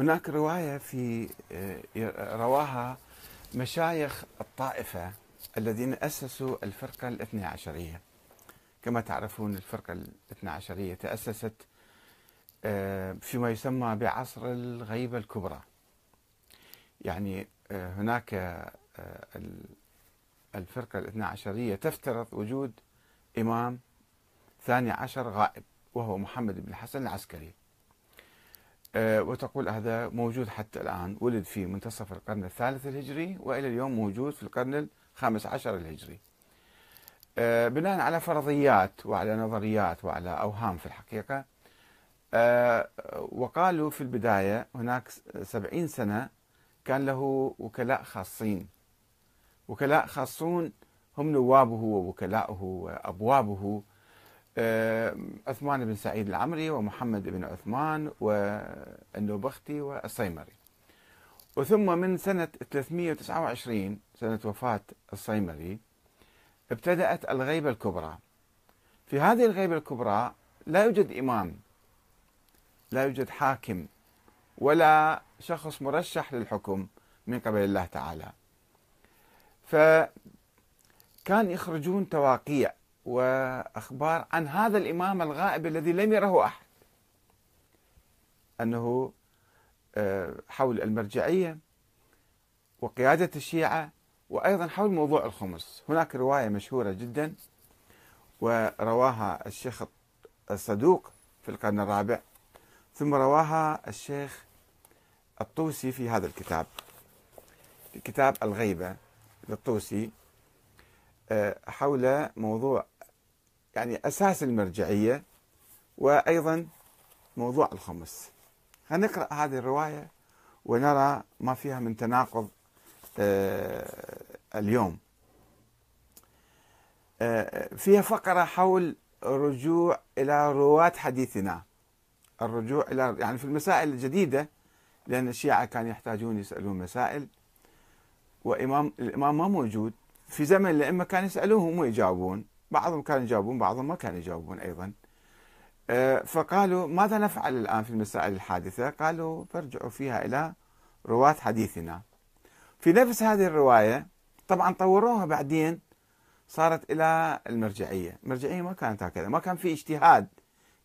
هناك رواية في رواها مشايخ الطائفة الذين أسسوا الفرقة الاثنى عشرية. كما تعرفون الفرقة الاثنى عشرية تأسست فيما يسمى بعصر الغيبة الكبرى. يعني هناك الفرقة الاثنى عشرية تفترض وجود إمام ثاني عشر غائب وهو محمد بن الحسن العسكري. آه، وتقول هذا موجود حتى الآن ولد في منتصف القرن الثالث الهجري وإلى اليوم موجود في القرن الخامس عشر الهجري. آه، بناء على فرضيات وعلى نظريات وعلى أوهام في الحقيقة آه، وقالوا في البداية هناك سبعين سنة كان له وكلاء خاصين. وكلاء خاصون هم نوابه ووكلاؤه وأبوابه آه، عثمان بن سعيد العمري ومحمد بن عثمان والنوبختي والصيمري. وثم من سنة 329 سنة وفاة الصيمري ابتدأت الغيبة الكبرى. في هذه الغيبة الكبرى لا يوجد إمام لا يوجد حاكم ولا شخص مرشح للحكم من قبل الله تعالى. فكان يخرجون تواقيع وأخبار عن هذا الإمام الغائب الذي لم يره أحد. أنه آه، حول المرجعية وقيادة الشيعة وأيضا حول موضوع الخمس. هناك رواية مشهورة جدا ورواها الشيخ الصدوق في القرن الرابع ثم رواها الشيخ الطوسي في هذا الكتاب في كتاب الغيبة للطوسي. حول موضوع يعني أساس المرجعية وأيضا موضوع الخمس. هنقرأ هذه الرواية ونرى ما فيها من تناقض آه، اليوم. آه، فيها فقرة حول الرجوع إلى رواة حديثنا. الرجوع إلى يعني في المسائل الجديدة لأن الشيعة كانوا يحتاجون يسألون مسائل وإمام الإمام ما موجود. في زمن الأئمة كانوا يسألوهم ويجاوبون بعضهم كانوا يجاوبون بعضهم ما كانوا يجاوبون أيضا. آه، فقالوا ماذا نفعل الآن في المسائل الحادثة؟ قالوا فارجعوا فيها إلى رواة حديثنا. في نفس هذه الرواية طبعا طوروها بعدين صارت إلى المرجعية. المرجعية ما كانت هكذا ما كان في اجتهاد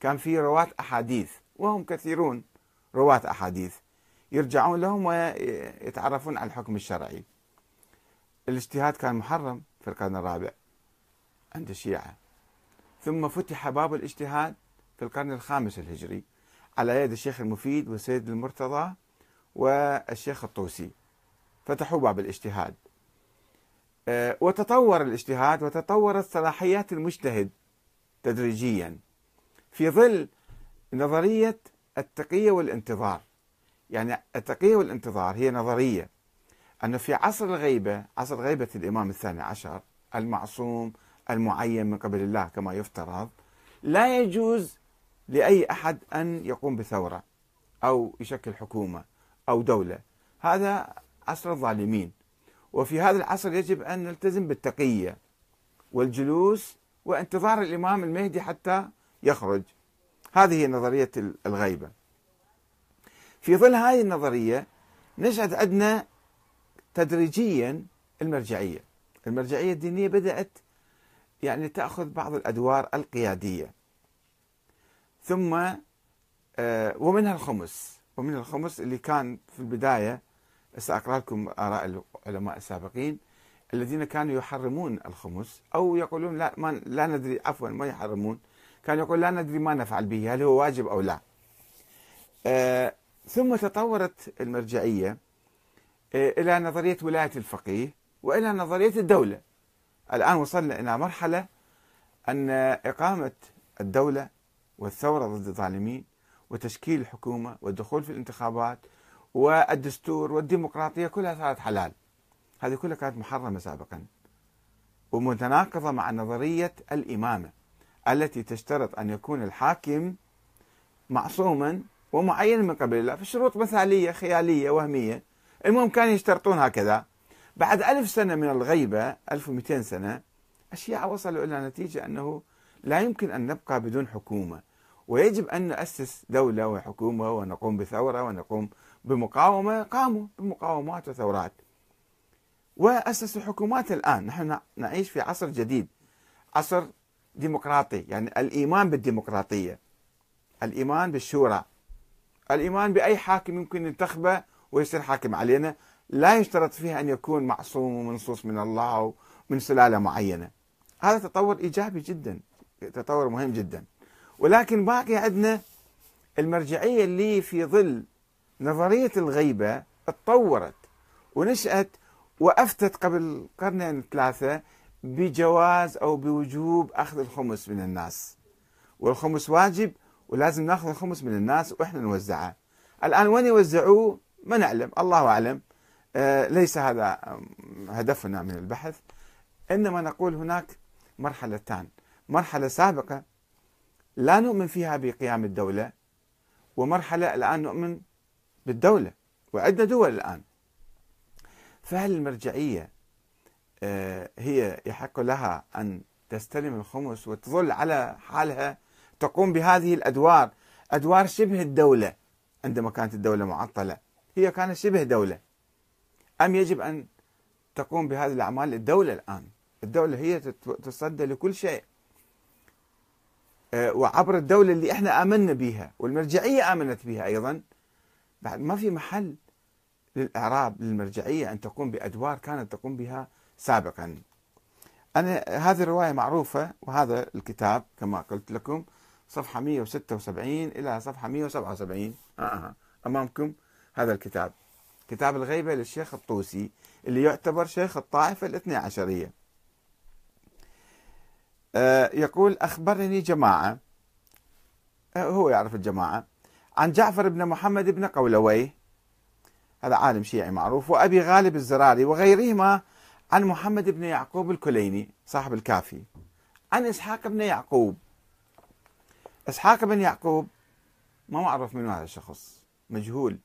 كان في رواة أحاديث وهم كثيرون رواة أحاديث يرجعون لهم ويتعرفون على الحكم الشرعي. الاجتهاد كان محرم في القرن الرابع عند الشيعة. ثم فتح باب الاجتهاد في القرن الخامس الهجري على يد الشيخ المفيد والسيد المرتضى والشيخ الطوسي. فتحوا باب الاجتهاد. آه، وتطور الاجتهاد وتطورت صلاحيات المجتهد تدريجيا في ظل نظرية التقية والانتظار. يعني التقية والانتظار هي نظرية أن في عصر الغيبة عصر غيبة الإمام الثاني عشر المعصوم المعين من قبل الله كما يفترض لا يجوز لأي أحد أن يقوم بثورة أو يشكل حكومة أو دولة. هذا عصر الظالمين. وفي هذا العصر يجب أن نلتزم بالتقية والجلوس وانتظار الإمام المهدي حتى يخرج. هذه نظرية الغيبة. في ظل هذه النظرية نشأت عندنا تدريجيا المرجعية. المرجعية الدينية بدأت يعني تأخذ بعض الأدوار القيادية. ثم آه، ومنها الخمس. ومن الخمس اللي كان في البداية سأقرأ لكم آراء العلماء السابقين الذين كانوا يحرمون الخمس أو يقولون لا ما لا ندري عفوا ما يحرمون. كانوا يقول لا ندري ما نفعل به هل هو واجب أو لا. آه ثم تطورت المرجعية. آه إلى نظرية ولاية الفقيه وإلى نظرية الدولة. الآن وصلنا إلى مرحلة أن إقامة الدولة والثورة ضد الظالمين وتشكيل الحكومة والدخول في الانتخابات والدستور والديمقراطية كلها صارت حلال. هذه كلها كانت محرمة سابقا. ومتناقضة مع نظرية الإمامة التي تشترط أن يكون الحاكم معصوما ومعين من قبل الله في شروط مثالية خيالية وهمية. المهم كانوا يشترطون هكذا. بعد ألف سنة من الغيبة 1200 سنة الشيعة وصلوا إلى نتيجة أنه لا يمكن أن نبقى بدون حكومة. ويجب أن نؤسس دولة وحكومة ونقوم بثورة ونقوم بمقاومة. قاموا بمقاومات وثورات. وأسسوا حكومات الآن. نحن نعيش في عصر جديد. عصر ديمقراطي يعني الإيمان بالديمقراطية. الإيمان بالشورى. الإيمان بأي حاكم يمكن ينتخبه ويصير حاكم علينا لا يشترط فيها أن يكون معصوم ومنصوص من الله ومن سلالة معينة. هذا تطور إيجابي جدا تطور مهم جدا. ولكن باقي عندنا المرجعية اللي في ظل نظرية الغيبة تطورت ونشأت وأفتت قبل قرنين ثلاثة بجواز أو بوجوب أخذ الخمس من الناس. والخمس واجب ولازم نأخذ الخمس من الناس وإحنا نوزعه. الآن وين يوزعوه؟ ما نعلم الله أعلم. آه ليس هذا هدفنا من البحث. إنما نقول هناك مرحلتان. مرحلة سابقة لا نؤمن فيها بقيام الدولة ومرحلة الآن نؤمن بالدولة وعندنا دول الآن. فهل المرجعية آه، هي يحق لها أن تستلم الخمس وتظل على حالها تقوم بهذه الأدوار أدوار شبه الدولة عندما كانت الدولة معطلة؟ هي كانت شبه دولة أم يجب أن تقوم بهذه الأعمال الدولة الآن الدولة هي تصدى لكل شيء آه، وعبر الدولة اللي إحنا آمنا بها والمرجعية آمنت بها أيضا بعد ما في محل للإعراب للمرجعية أن تقوم بأدوار كانت تقوم بها سابقا أنا هذه الرواية معروفة وهذا الكتاب كما قلت لكم صفحة 176 إلى صفحة 177 آه آه. أمامكم هذا الكتاب. كتاب الغيبة للشيخ الطوسي اللي يعتبر شيخ الطائفة الاثنى عشرية. آه يقول أخبرني جماعة آه هو يعرف الجماعة عن جعفر بن محمد بن قولويه. هذا عالم شيعي معروف وأبي غالب الزراري وغيرهما عن محمد بن يعقوب الكليني صاحب الكافي. عن إسحاق بن يعقوب. إسحاق بن يعقوب ما معروف من هذا الشخص مجهول.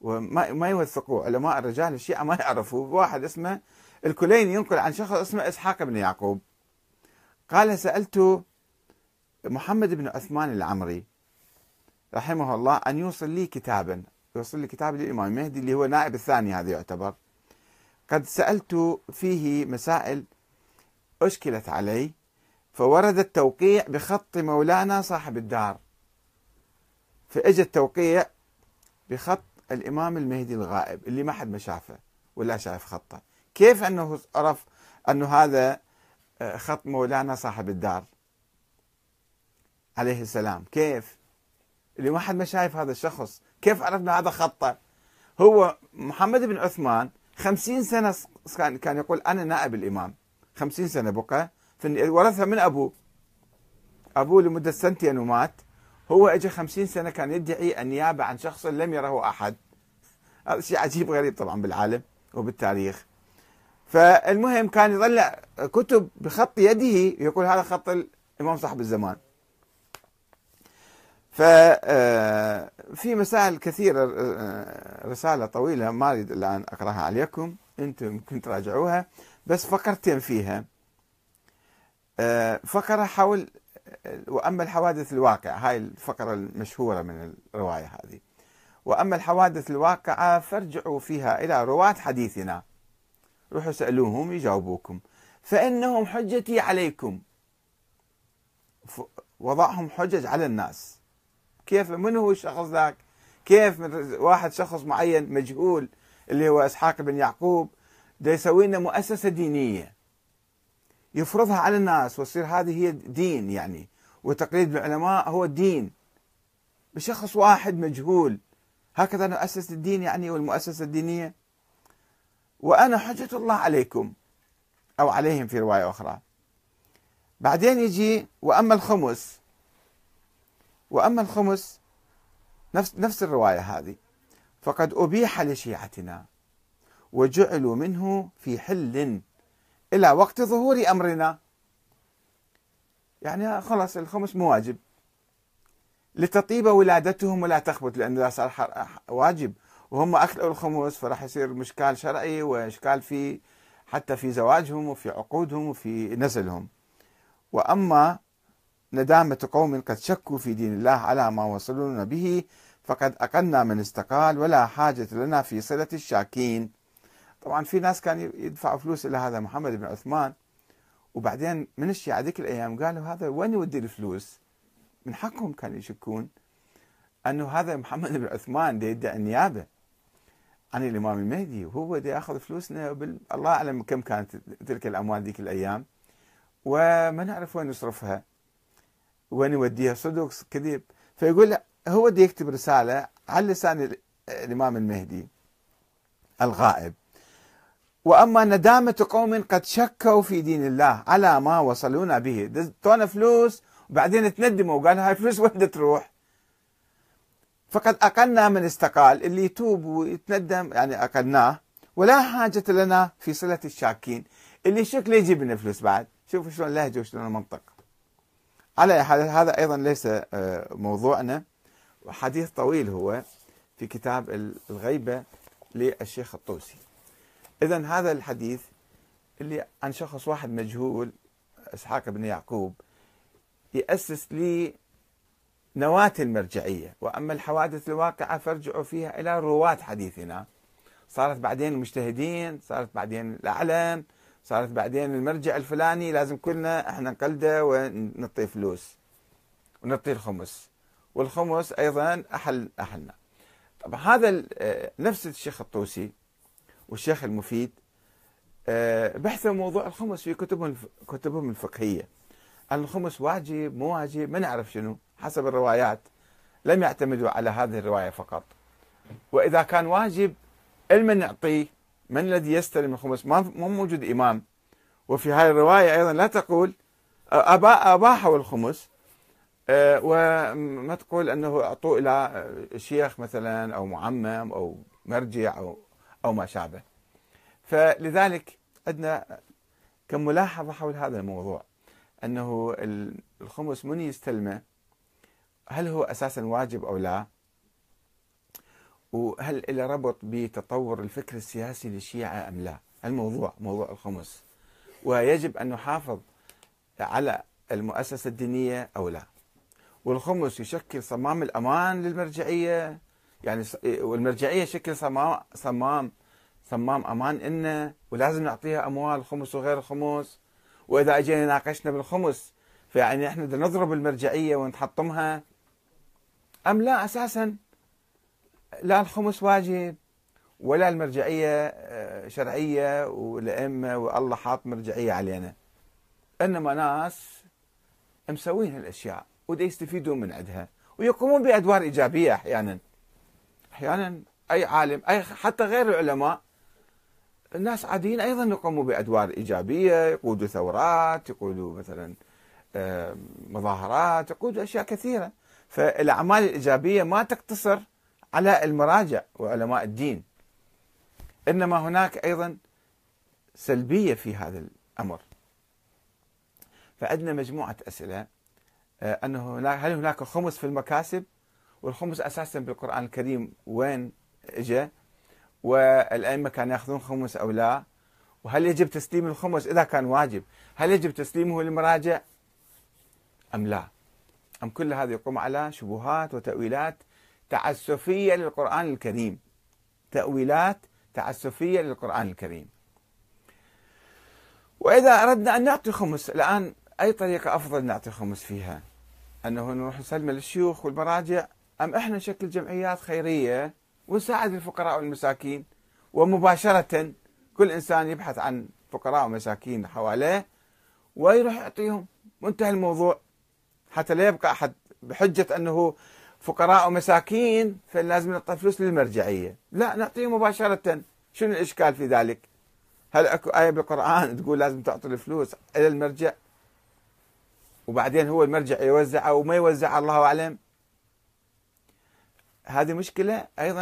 وما ما يوثقوه. علماء الرجال الشيعة ما يعرفوا واحد اسمه الكليني ينقل عن شخص اسمه إسحاق بن يعقوب. قال سألت محمد بن عثمان العمري رحمه الله أن يوصل لي كتابا. يوصل لي كتاب للإمام المهدي اللي هو نائب الثاني هذا يعتبر. قد سألت فيه مسائل أشكلت علي فورد التوقيع بخط مولانا صاحب الدار. فإجى التوقيع بخط الإمام المهدي الغائب اللي ما حد ما شافه ولا شاف خطه. كيف أنه عرف أنه هذا آه، خط مولانا صاحب الدار؟ عليه السلام. كيف؟ اللي ما حد ما شايف هذا الشخص. كيف عرفنا هذا خطه؟ هو محمد بن عثمان خمسين سنة كان يقول أنا نائب الإمام. خمسين سنة بقى. ورثها من أبوه. أبوه لمدة سنتين ومات. هو اجى خمسين سنة كان يدعي النيابة عن شخص لم يره أحد. هذا شيء عجيب غريب طبعا بالعالم وبالتاريخ. فالمهم كان يطلع كتب بخط يده يقول هذا خط الإمام صاحب الزمان. آه، مسائل كثيرة آه، رسالة طويلة ما أريد الآن أقرأها عليكم أنتم ممكن تراجعوها بس فقرتين فيها. آه، فقرة حول وأما الحوادث الواقعة هاي الفقرة المشهورة من الرواية هذه. وأما الحوادث الواقعة فارجعوا فيها إلى رواة حديثنا. روحوا سألوهم يجاوبوكم. فإنهم حجتي عليكم. وضعهم حجج على الناس. كيف من هو الشخص ذاك؟ كيف من واحد شخص معين مجهول اللي هو إسحاق بن يعقوب ده يسوي لنا مؤسسة دينية. يفرضها على الناس وتصير هذه هي دين يعني وتقليد العلماء هو الدين بشخص واحد مجهول. هكذا نؤسس الدين يعني والمؤسسة الدينية. وأنا حجة الله عليكم أو عليهم في رواية أخرى. بعدين يجي وأما الخمس وأما الخمس نفس, نفس الرواية هذه. فقد أبيح لشيعتنا وجعلوا منه في حل إلى وقت ظهور أمرنا. يعني خلاص الخمس مو واجب. لتطيب ولادتهم ولا تخبط لأنه صار واجب. وهم أكلوا الخمس فراح يصير مشكال شرعي وإشكال في حتى في زواجهم وفي عقودهم وفي نسلهم وأما ندامة قوم قد شكوا في دين الله على ما وصلونا به فقد أقلنا من استقال ولا حاجة لنا في صلة الشاكين. طبعا في ناس كانوا يدفعوا فلوس إلى هذا محمد بن عثمان وبعدين من الشيعة ذيك الأيام قالوا هذا وين يودي الفلوس؟ من حقهم كانوا يشكون أنه هذا محمد بن عثمان دي يدعي النيابة. عن الإمام المهدي وهو دي يأخذ فلوسنا بال... الله أعلم كم كانت تلك الأموال ذيك الأيام وما نعرف وين يصرفها وين يوديها صدق كذب فيقول هو دي يكتب رسالة على لسان الإمام المهدي الغائب. وأما ندامة قوم قد شكوا في دين الله على ما وصلونا به. تونا فلوس وبعدين تندموا وقالوا هاي الفلوس وين تروح؟ فقد أقلنا من استقال اللي يتوب ويتندم يعني أقلناه. ولا حاجة لنا في صلة الشاكين. اللي يشك ليه يجيب لنا فلوس بعد؟ شوفوا شلون لهجة وشلون المنطق. على حال هذا أيضا ليس آه، موضوعنا. وحديث طويل هو في كتاب الغيبة للشيخ الطوسي. إذا هذا الحديث اللي عن شخص واحد مجهول إسحاق بن يعقوب يأسس لي نواة المرجعية. وأما الحوادث الواقعة فارجعوا فيها إلى رواة حديثنا. صارت بعدين المجتهدين صارت بعدين الأعلم صارت بعدين المرجع الفلاني. لازم كلنا إحنا نقلده ونعطيه فلوس ونعطيه الخمس. والخمس أيضا أحل أحلنا طبعا هذا نفس الشيخ الطوسي والشيخ المفيد آه، بحثوا موضوع الخمس في كتبهم كتبهم الفقهية. الخمس واجب مو واجب ما نعرف شنو حسب الروايات. لم يعتمدوا على هذه الرواية فقط. وإذا كان واجب المن نعطيه. من الذي يستلم الخمس؟ ما مو موجود إمام. وفي هذه الرواية أيضا لا تقول أبا أباحوا الخمس. آه، وما تقول أنه أعطوه إلى شيخ مثلا أو معمم أو مرجع أو أو ما شابه فلذلك عندنا كم ملاحظة حول هذا الموضوع. أنه الخمس من يستلمه هل هو أساسا واجب أو لا؟ وهل له ربط بتطور الفكر السياسي للشيعة أم لا؟ الموضوع موضوع الخمس. ويجب أن نحافظ على المؤسسة الدينية أو لا. والخمس يشكل صمام الأمان للمرجعية يعني والمرجعية شكل صمام صمام صمام أمان إلنا ولازم نعطيها أموال خمس وغير خمس. وإذا أجينا ناقشنا بالخمس فيعني إحنا بدنا نضرب المرجعية ونحطمها أم لا؟ أساسا. لا الخمس واجب ولا المرجعية آه، شرعية والأئمة والله حاط مرجعية علينا. إنما ناس مسوين هالأشياء ودي يستفيدون من عندها ويقومون بأدوار إيجابية أحيانا. أحيانا أي عالم أي حتى غير العلماء الناس عاديين أيضا يقوموا بأدوار إيجابية يقودوا ثورات يقودوا مثلا مظاهرات يقودوا أشياء كثيرة. فالأعمال الإيجابية ما تقتصر على المراجع وعلماء الدين. إنما هناك أيضا سلبية في هذا الأمر. فعندنا مجموعة أسئلة. آه، أنه هل هناك خمس في المكاسب؟ والخمس أساسا بالقرآن الكريم وين اجى والأئمة كانوا يأخذون خمس أو لا؟ وهل يجب تسليم الخمس إذا كان واجب؟ هل يجب تسليمه للمراجع أم لا؟ أم كل هذا يقوم على شبهات وتأويلات تعسفية للقرآن الكريم. تأويلات تعسفية للقرآن الكريم. وإذا أردنا أن نعطي خمس الآن أي طريقة أفضل نعطي خمس فيها؟ أنه نروح نسلم للشيوخ والمراجع أم إحنا نشكل جمعيات خيرية ونساعد الفقراء والمساكين؟ ومباشرة كل إنسان يبحث عن فقراء ومساكين حواليه ويروح يعطيهم. وانتهى الموضوع. حتى لا يبقى أحد بحجة أنه فقراء ومساكين فلازم نعطي فلوس للمرجعية. لا نعطيهم مباشرة. شنو الإشكال في ذلك؟ هل أكو آية بالقرآن تقول لازم تعطي الفلوس إلى المرجع؟ وبعدين هو المرجع يوزع أو ما يوزع الله أعلم. هذه مشكلة أيضا